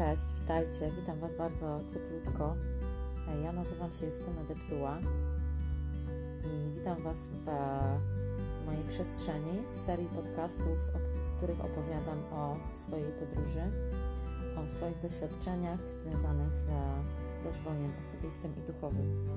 Cześć, witajcie. Witam Was bardzo cieplutko. E, ja nazywam się Justyna Deptuła i witam Was w mojej przestrzeni, w serii podcastów, w których opowiadam o swojej podróży, o swoich doświadczeniach związanych z rozwojem osobistym i duchowym.